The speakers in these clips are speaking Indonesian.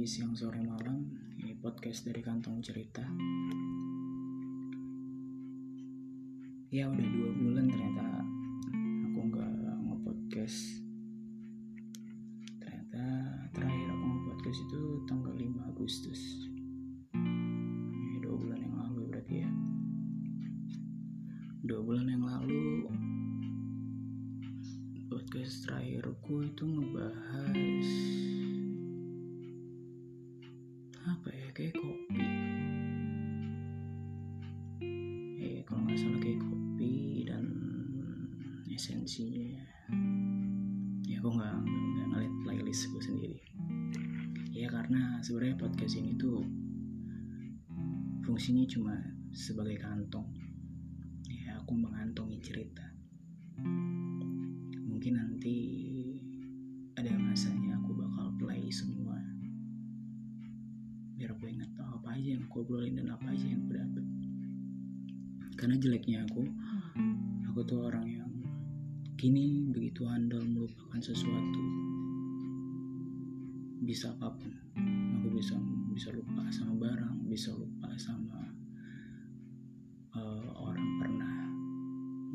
pagi, siang, sore, malam Ini podcast dari kantong cerita. Ya udah dua bulan ternyata aku nggak nge-podcast. Ternyata terakhir aku nge-podcast itu tanggal 5 Agustus. Ini dua bulan yang lalu berarti ya. Dua bulan yang lalu podcast terakhirku itu ngebahas podcast ini tuh fungsinya cuma sebagai kantong. Ya aku mengantongi cerita. Mungkin nanti ada masanya aku bakal play semua. Biar aku ingat tahu apa aja yang aku obrolin dan apa aja yang aku dapet. Karena jeleknya aku aku tuh orang yang kini begitu handal melupakan sesuatu bisa apa pun bisa bisa lupa sama barang bisa lupa sama uh, orang pernah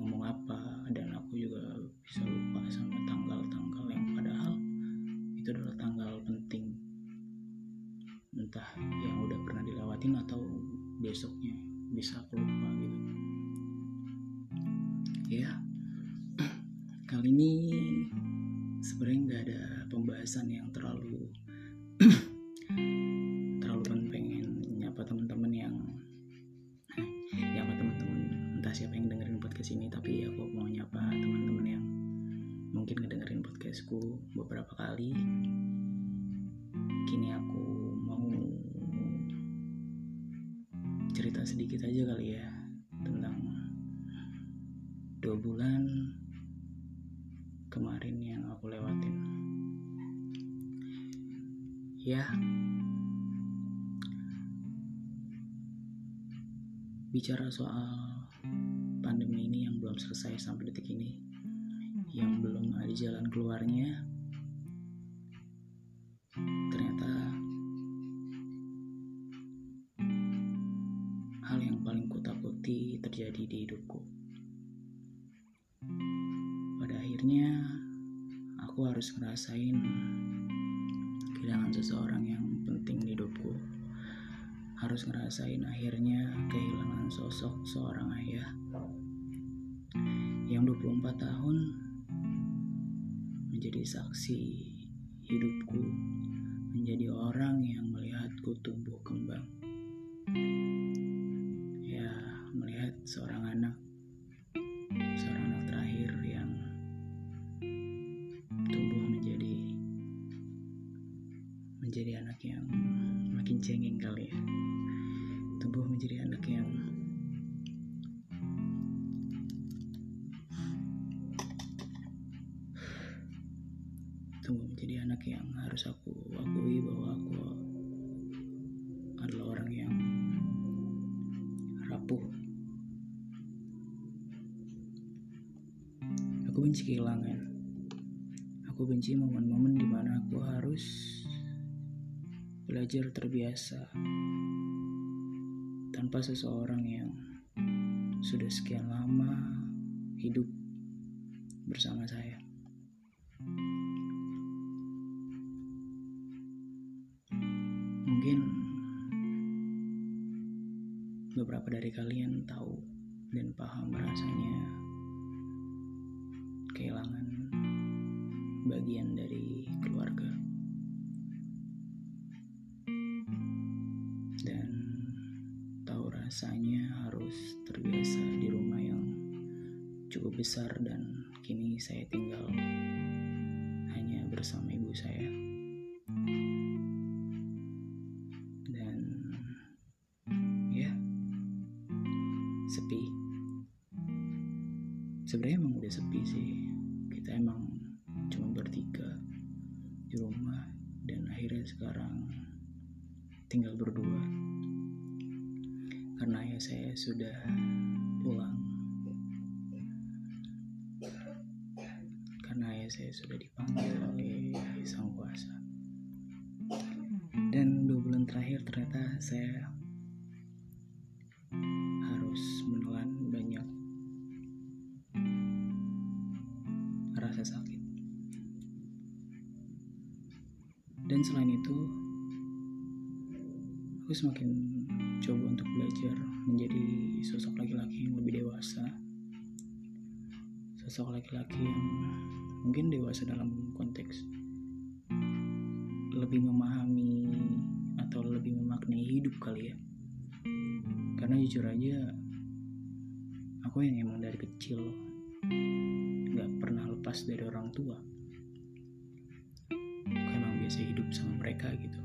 ngomong apa dan aku juga bisa lupa sama tanggal-tanggal yang padahal itu adalah tanggal penting. Entah yang udah pernah dilewatin atau besoknya bisa aku lupa gitu. Ya kali ini sebenarnya nggak ada pembahasan yang beberapa kali. Kini aku mau cerita sedikit aja kali ya tentang dua bulan kemarin yang aku lewatin. Ya. Bicara soal pandemi ini yang belum selesai sampai detik ini yang belum ada jalan keluarnya akhirnya aku harus ngerasain kehilangan seseorang yang penting di hidupku. Harus ngerasain akhirnya kehilangan sosok seorang ayah yang 24 tahun menjadi saksi hidupku menjadi orang yang melihatku tumbuh kembang. Ya melihat seorang benci kehilangan aku benci momen-momen di mana aku harus belajar terbiasa tanpa seseorang yang sudah sekian lama hidup bersama saya. Mungkin beberapa dari kalian tahu dan paham rasanya rasanya harus terbiasa di rumah yang cukup besar dan kini saya tinggal hanya bersama ibu saya. Dan ya sepi. Sebenarnya emang udah sepi sih. Kita emang cuma bertiga di rumah dan akhirnya sekarang tinggal berdua saya sudah pulang. Karena ayah saya sudah dipanggil oleh sang kuasa. Dan terakhir ternyata saya harus menelan banyak rasa sakit. Dan selain itu aku semakin coba untuk belajar menjadi sosok laki-laki yang lebih dewasa. Sosok laki-laki yang mungkin dewasa dalam konteks lebih memahami atau lebih memaknai hidup kali ya. Karena jujur aja aku yang emang dari kecil nggak pernah lepas dari orang tua. Aku emang biasa hidup sama mereka gitu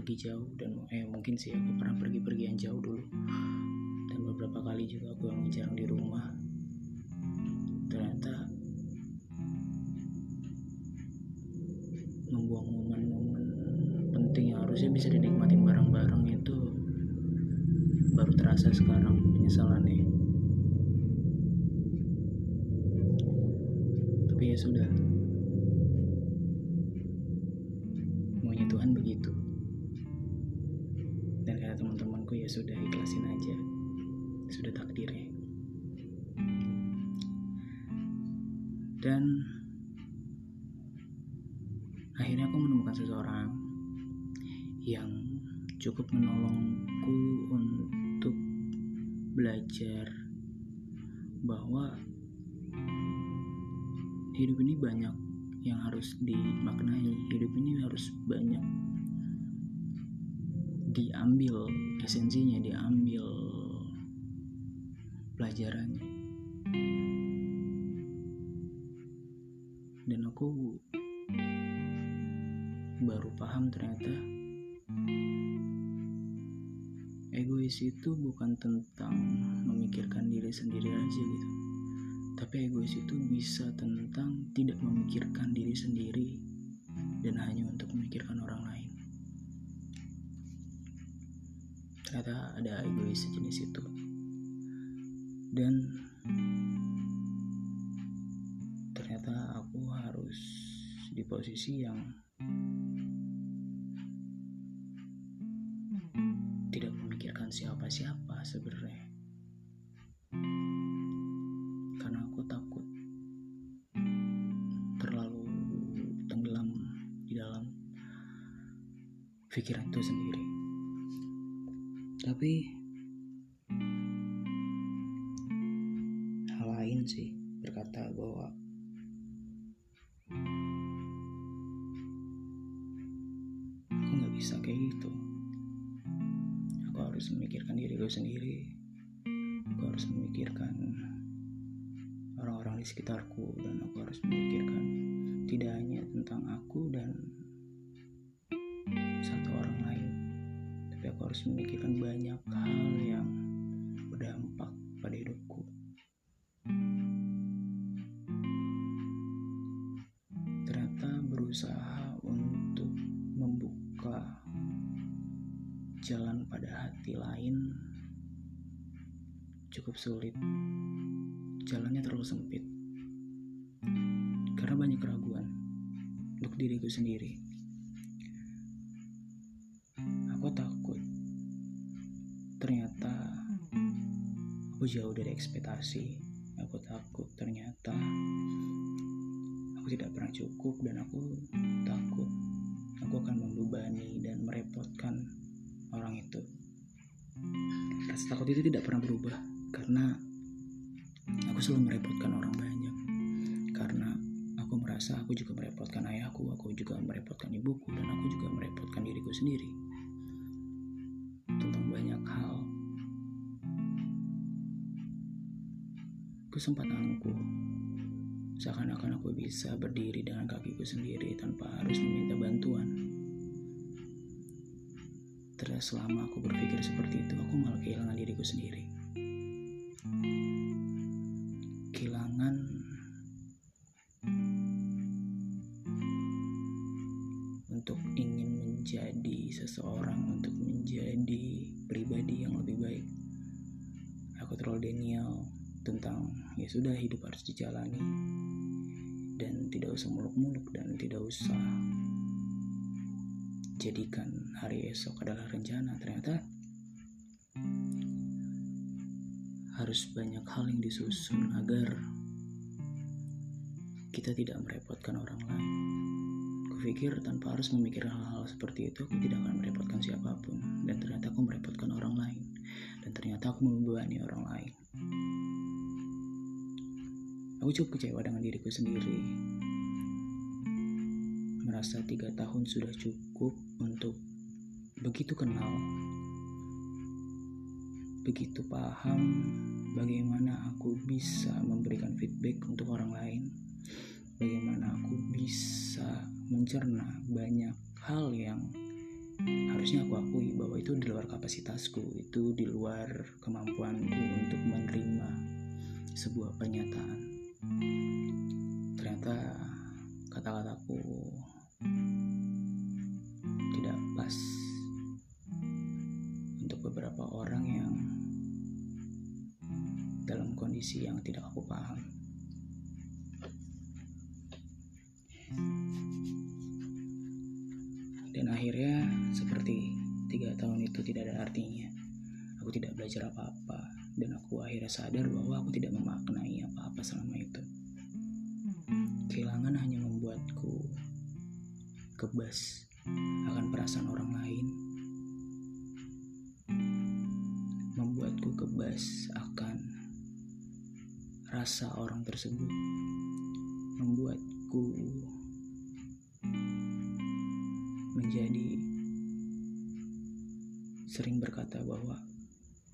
pergi jauh dan eh mungkin sih aku pernah pergi-pergi yang jauh dulu. Dan beberapa kali juga aku yang jarang di rumah. Ternyata membuang momen-momen penting yang harusnya bisa dinikmatin bareng-bareng itu baru terasa sekarang penyesalannya. Tapi ya sudah teman-temanku ya sudah ikhlasin aja. Sudah takdirnya. Dan akhirnya aku menemukan seseorang yang cukup menolongku untuk belajar bahwa hidup ini banyak yang harus dimaknai hidup ini harus banyak diambil esensinya diambil pelajarannya. Dan aku baru paham ternyata egois itu bukan tentang memikirkan diri sendiri aja gitu. Tapi egois itu bisa tentang tidak memikirkan diri sendiri dan hanya untuk memikirkan orang lain ternyata ada egois sejenis itu. Dan ternyata aku harus di posisi yang tidak memikirkan siapa-siapa sebenarnya. Karena aku takut terlalu tenggelam di dalam pikiran itu sendiri tapi hal lain sih berkata bahwa aku nggak bisa kayak gitu. Aku harus memikirkan diriku sendiri. Aku harus memikirkan orang-orang di sekitarku dan aku harus memikirkan tidak hanya tentang aku dan aku harus memikirkan banyak hal yang berdampak pada hidupku. Ternyata berusaha untuk membuka jalan pada hati lain cukup sulit. Jalannya terlalu sempit. Karena banyak keraguan untuk diriku sendiri jauh dari ekspektasi. Aku takut ternyata. Aku tidak pernah cukup dan aku takut. Aku akan membebani dan merepotkan orang itu. Rasa takut itu tidak pernah berubah karena aku selalu merepotkan orang banyak. Karena aku merasa aku juga merepotkan ayahku aku juga merepotkan ibuku dan aku juga merepotkan diriku sendiri sempat angkuh. Seakan-akan aku bisa berdiri dengan kakiku sendiri tanpa harus meminta bantuan. Ternyata selama aku berpikir seperti itu aku malah kehilangan diriku sendiri. Kehilangan untuk ingin menjadi seseorang untuk menjadi pribadi yang lebih baik. Aku terlalu denial tentang ya sudah hidup harus dijalani dan tidak usah muluk-muluk dan tidak usah jadikan hari esok adalah rencana ternyata harus banyak hal yang disusun agar kita tidak merepotkan orang lain. Kupikir tanpa harus memikirkan hal-hal seperti itu, aku tidak akan merepotkan siapa pun. Dan ternyata aku merepotkan orang lain. Dan ternyata aku membebani orang lain. Aku cukup kecewa dengan diriku sendiri. Merasa tiga tahun sudah cukup untuk begitu kenal, begitu paham bagaimana aku bisa memberikan feedback untuk orang lain bagaimana aku bisa mencerna banyak hal yang harusnya aku akui bahwa itu di luar kapasitasku, itu di luar kemampuanku untuk menerima sebuah pernyataan. Ternyata kata-kataku tidak pas untuk beberapa orang yang dalam kondisi yang tidak aku paham. Dan akhirnya seperti tiga tahun itu tidak ada artinya. Aku tidak belajar apa-apa dan aku akhirnya sadar bahwa aku tidak memaknai apa-apa selama itu. Kehilangan hanya membuatku kebas akan perasaan orang lain. Membuatku kebas akan rasa orang tersebut. Membuatku menjadi sering berkata bahwa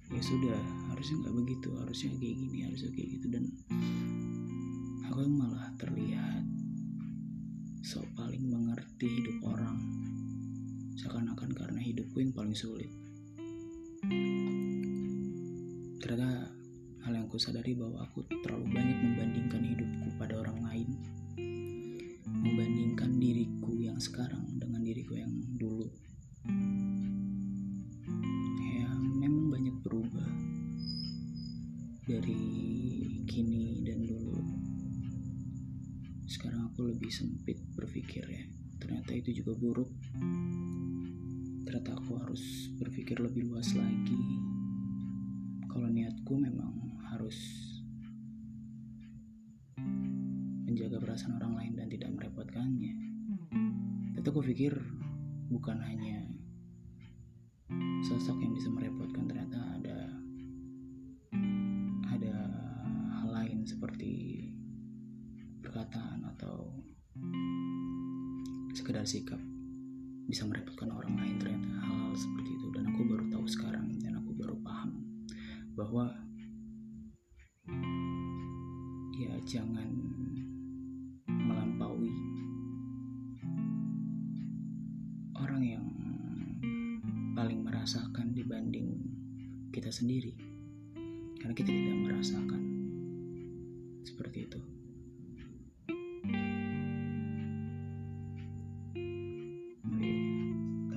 ya sudah harusnya nggak begitu harusnya kayak gini harusnya kayak gitu. Dan aku malah terlihat sok paling mengerti hidup orang. Seakan-akan karena hidupku yang paling sulit. Ternyata hal yang ku sadari bahwa aku terlalu banyak membandingkan hidupku pada orang lain membandingkan diriku yang sekarang lebih sempit berpikir ya ternyata itu juga buruk. Ternyata aku harus berpikir lebih luas lagi. Kalau niatku memang harus menjaga perasaan orang lain dan tidak merepotkannya. Tapi aku pikir bukan hanya sosok yang bisa merepotkan, ternyata ada bisa merepotkan orang lain ternyata hal-hal seperti itu. Dan aku baru tahu sekarang dan aku baru paham bahwa ya jangan melampaui orang yang paling merasakan dibanding kita sendiri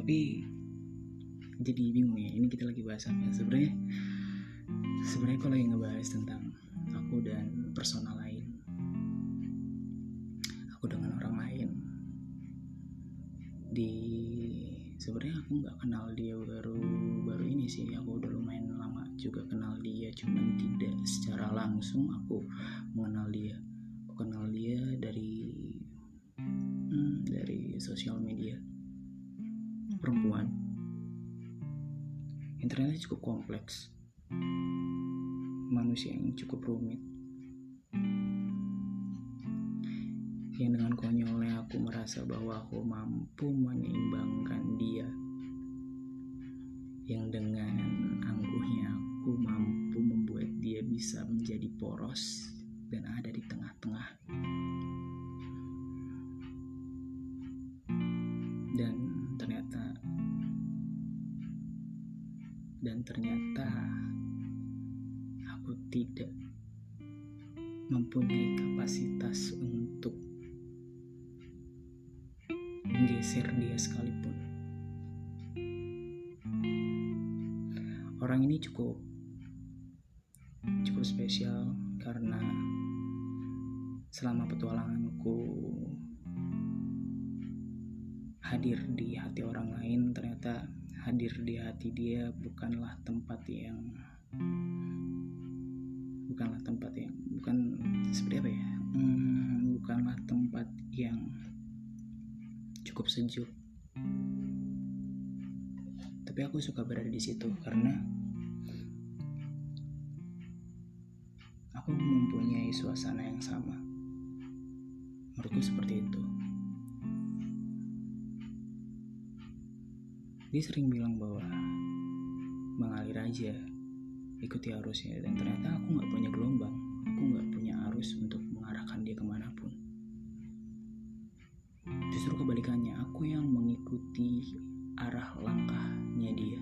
tapi jadi bingung ya ini kita lagi bahas apa sebenarnya sebenarnya kalau lagi ngebahas tentang aku dan personal lain. Aku dengan orang lain. Di sebenarnya aku nggak kenal dia baru baru ini sih. Aku udah lumayan lama juga kenal dia cuman tidak secara langsung aku mengenal dia. Aku kenal dia dari hmm, dari sosial media internetnya cukup kompleks. Manusia yang cukup rumit. Yang dengan konyolnya aku merasa bahwa aku mampu menyeimbangkan dia. Yang dengan angkuhnya aku mampu membuat dia bisa menjadi poros dan ada di tengah-tengah dan ternyata aku tidak mempunyai kapasitas untuk menggeser dia sekalipun. Orang ini cukup cukup spesial karena selama petualanganku hadir di hati orang lain ternyata hadir di hati dia bukanlah tempat yang bukanlah tempat yang bukan seperti apa ya? Hmm, bukanlah tempat yang cukup sejuk. Tapi aku suka berada di situ karena aku mempunyai suasana yang sama. Menurutku seperti itu dia sering bilang bahwa mengalir aja ikuti arusnya. Dan ternyata aku nggak punya gelombang aku nggak punya arus untuk mengarahkan dia ke mana pun. Justru kebalikannya aku yang mengikuti arah langkahnya dia.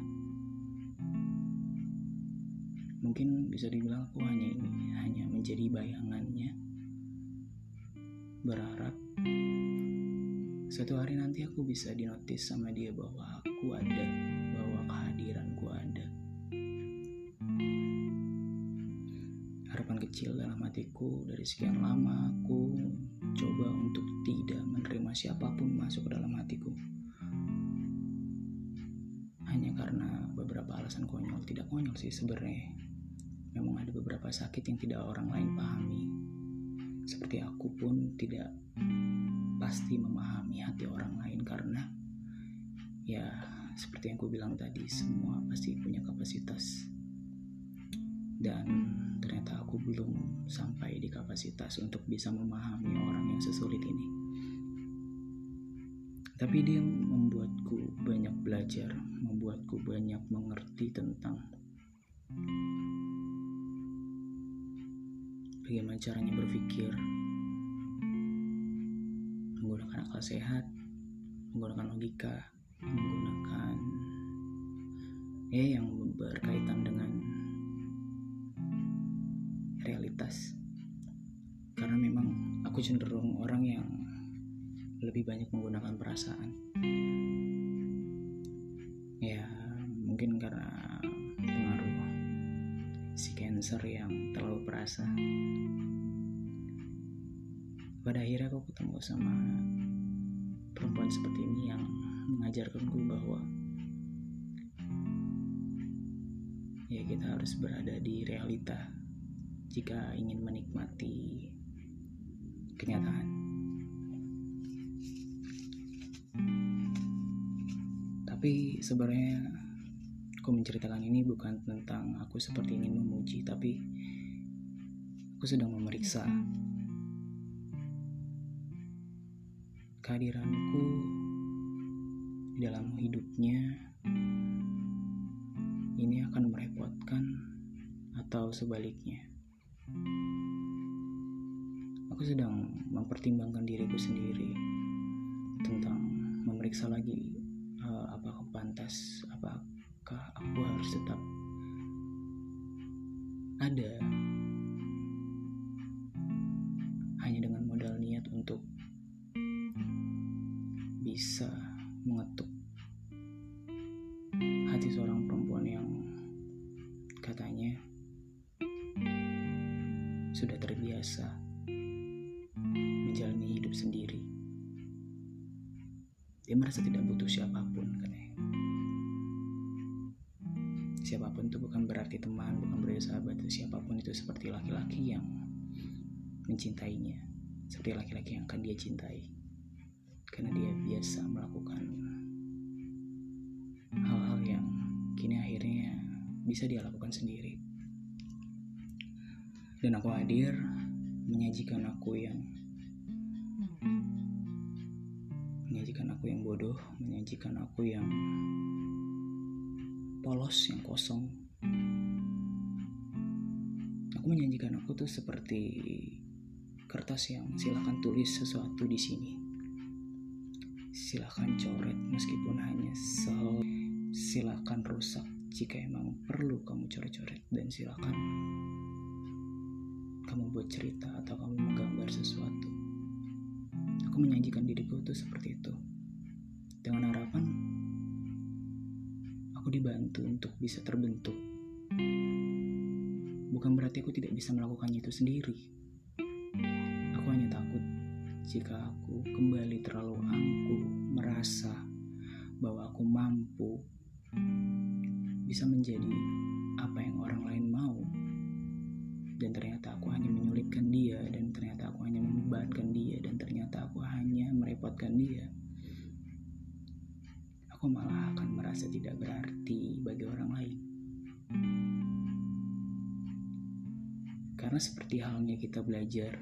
Mungkin bisa dibilang aku hanya ini hanya menjadi bayangannya. Berharap Suatu hari nanti aku bisa dinotis sama dia bahwa aku ada, bahwa kehadiranku ada. Harapan kecil dalam hatiku dari sekian lama aku coba untuk tidak menerima siapa pun masuk ke dalam hatiku. Hanya karena beberapa alasan konyol, tidak konyol sih sebenarnya. Memang ada beberapa sakit yang tidak orang lain pahami. Seperti aku pun tidak pasti memahami hati orang lain karena ya seperti yang ku bilang tadi semua pasti punya kapasitas. Dan ternyata aku belum sampai di kapasitas untuk bisa memahami orang yang sesulit ini. Tapi dia membuatku banyak belajar membuatku banyak mengerti tentang bagaimana caranya berpikir menggunakan akal sehat, menggunakan logika, menggunakan ya yang berkaitan dengan realitas. Karena memang aku cenderung orang yang lebih banyak menggunakan perasaan. Ya, mungkin karena pengaruh si cancer yang terlalu perasa pada akhirnya aku ketemu sama perempuan seperti ini yang mengajarkanku bahwa ya kita harus berada di realita jika ingin menikmati kenyataan. Tapi sebenarnya aku menceritakan ini bukan tentang aku seperti ingin memuji, tapi aku sedang memeriksa kehadiranku di dalam hidupnya ini akan merepotkan atau sebaliknya. Aku sedang mempertimbangkan diriku sendiri tentang memeriksa lagi uh, apakah pantas, apakah aku harus tetap ada akan dia cintai karena dia biasa melakukan hal-hal yang kini akhirnya bisa dia lakukan sendiri. Dan aku hadir menyajikan aku yang menyajikan aku yang bodoh, menyajikan aku yang polos, yang kosong. Aku menyajikan aku tuh seperti kertas yang silakan tulis sesuatu di sini. Silahkan coret meskipun hanya sel. Silahkan rusak jika emang perlu kamu coret-coret. Dan silahkan kamu buat cerita atau kamu menggambar sesuatu. Aku menyajikan diriku itu seperti itu. Dengan harapan aku dibantu untuk bisa terbentuk. Bukan berarti aku tidak bisa melakukannya itu sendiri jika aku kembali terlalu angkuh merasa bahwa aku mampu bisa menjadi apa yang orang lain mau. Dan ternyata aku hanya menyulitkan dia dan ternyata aku hanya membebankan dia dan ternyata aku hanya merepotkan dia. Aku malah akan merasa tidak berarti bagi orang lain. Karena seperti halnya kita belajar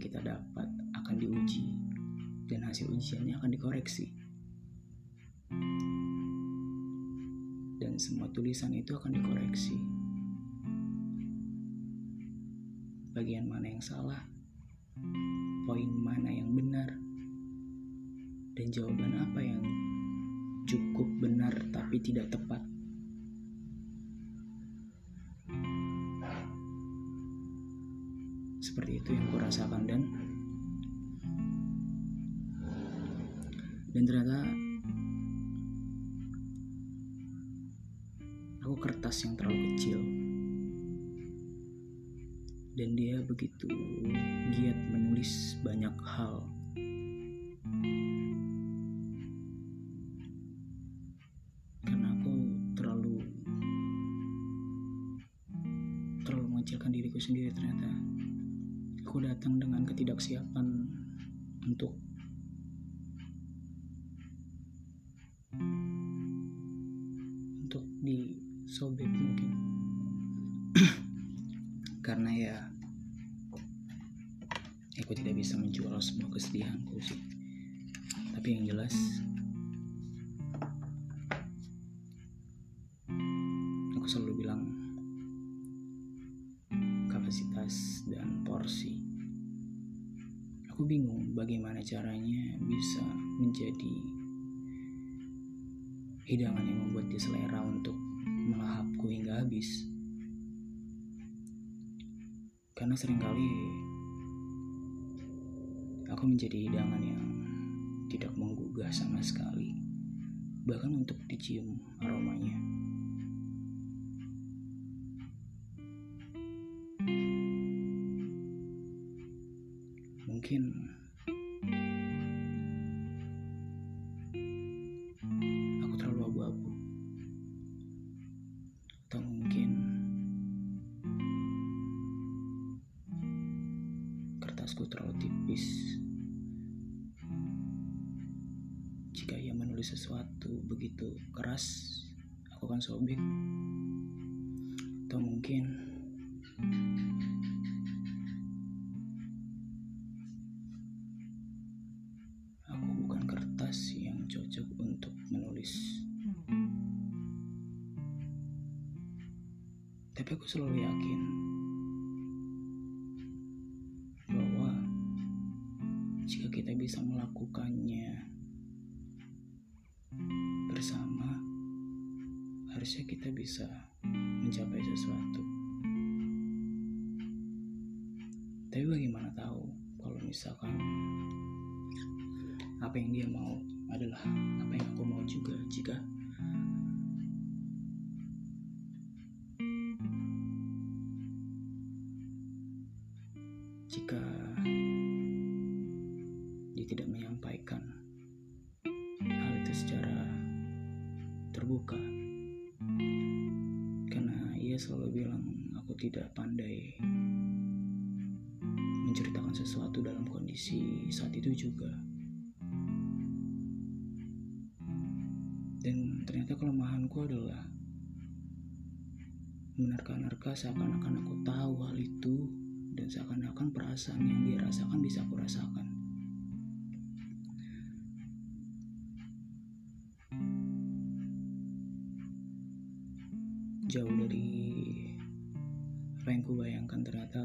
kita dapat akan diuji. Dan hasil ujiannya akan dikoreksi. Dan semua tulisan itu akan dikoreksi. Bagian mana yang salah poin mana yang benar dan jawaban apa yang cukup benar tapi tidak tepat seperti itu yang kurasakan. Dan dan ternyata aku kertas yang terlalu kecil. Dan dia begitu giat menulis banyak hal ketidaksiapan untuk untuk disobek mungkin. Karena ya aku tidak bisa menjual semua kesedihanku sih. Tapi yang jelas bagaimana caranya bisa menjadi hidangan yang membuat dia selera untuk melahapku hingga habis. Karena sering kali aku menjadi hidangan yang tidak menggugah sama sekali bahkan untuk dicium aromanya sesuatu begitu keras aku akan sobek. Atau mungkin aku bukan kertas yang cocok untuk menulis. Tapi aku selalu yakin bahwa jika kita bisa melakukannya kita bisa mencapai sesuatu. Tapi bagaimana tahu kalau misalkan apa yang dia mau adalah apa yang aku mau juga? Jika itu juga. Dan ternyata kelemahanku adalah menerka-nerka seakan-akan aku tahu hal itu dan seakan-akan perasaan yang dia rasakan bisa aku rasakan. Jauh dari apa yang kubayangkan ternyata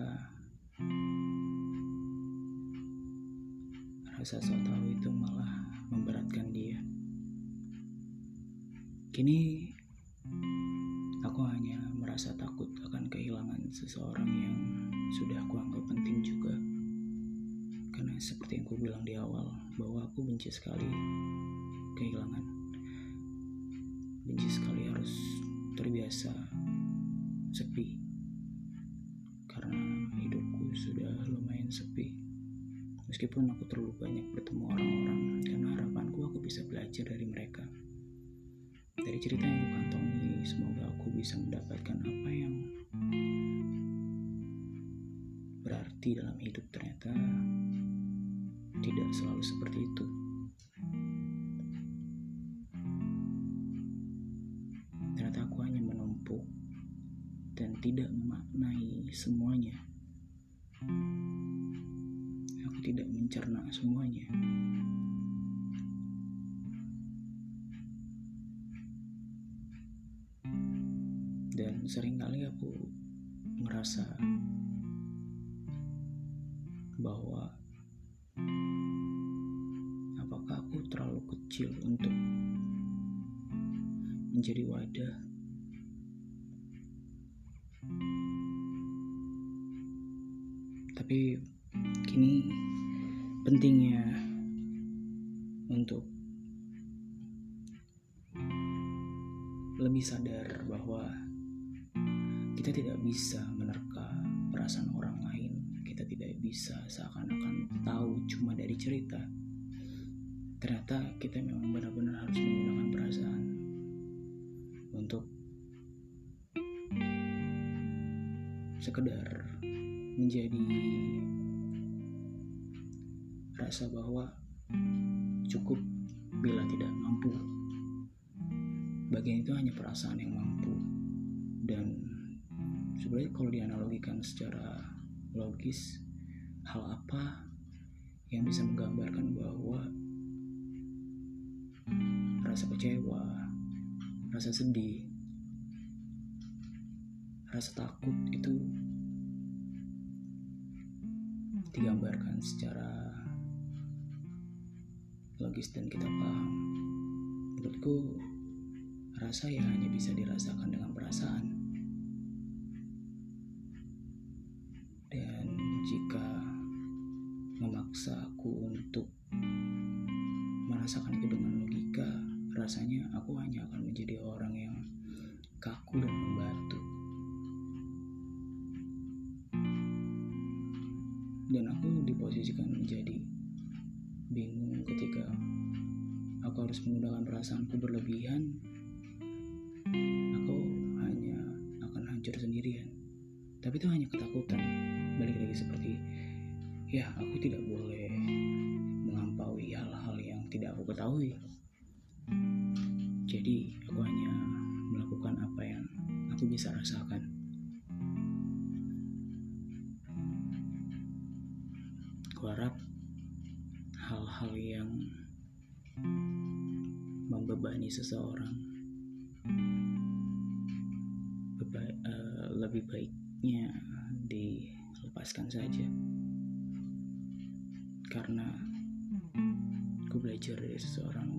rasa so tahu itu malah memberatkan dia. Kini aku hanya merasa takut akan kehilangan seseorang yang sudah aku anggap penting juga. Karena seperti yang ku bilang di awal bahwa aku benci sekali kehilangan. Benci sekali harus terbiasa meskipun aku terlalu banyak bertemu orang-orang karena harapanku aku bisa belajar dari mereka. Dari cerita yang aku kantongi semoga aku bisa mendapatkan apa yang berarti dalam hidup ternyata tidak selalu seperti itu. Ternyata aku hanya menumpuk dan tidak memaknai semuanya mencerna semuanya. Dan sering kali aku merasa bahwa apakah aku terlalu kecil untuk menjadi wadah tapi pentingnya untuk lebih sadar bahwa kita tidak bisa menerka perasaan orang lain. Kita tidak bisa seakan-akan tahu cuma dari cerita. Ternyata kita memang benar-benar harus menggunakan perasaan untuk sekedar menjadi rasa bahwa cukup bila tidak mampu. Bagian itu hanya perasaan yang mampu. Dan sebenarnya kalau dianalogikan secara logis, hal apa yang bisa menggambarkan bahwa rasa kecewa, rasa sedih, rasa takut itu digambarkan secara logis dan kita paham. Menurutku, rasa ya hanya bisa dirasakan dengan perasaan. Dan jika memaksa aku untuk merasakan itu dengan logika, rasanya aku hanya akan menjadi orang aku harus menggunakan perasaanku berlebihan aku hanya akan hancur sendirian. Tapi itu hanya ketakutan. Balik lagi seperti ya aku tidak boleh melampaui hal-hal yang tidak aku ketahui. Jadi aku hanya melakukan apa yang aku bisa rasakan membebani seseorang. Beba uh, lebih baiknya dilepaskan saja. Karena aku belajar dari seseorang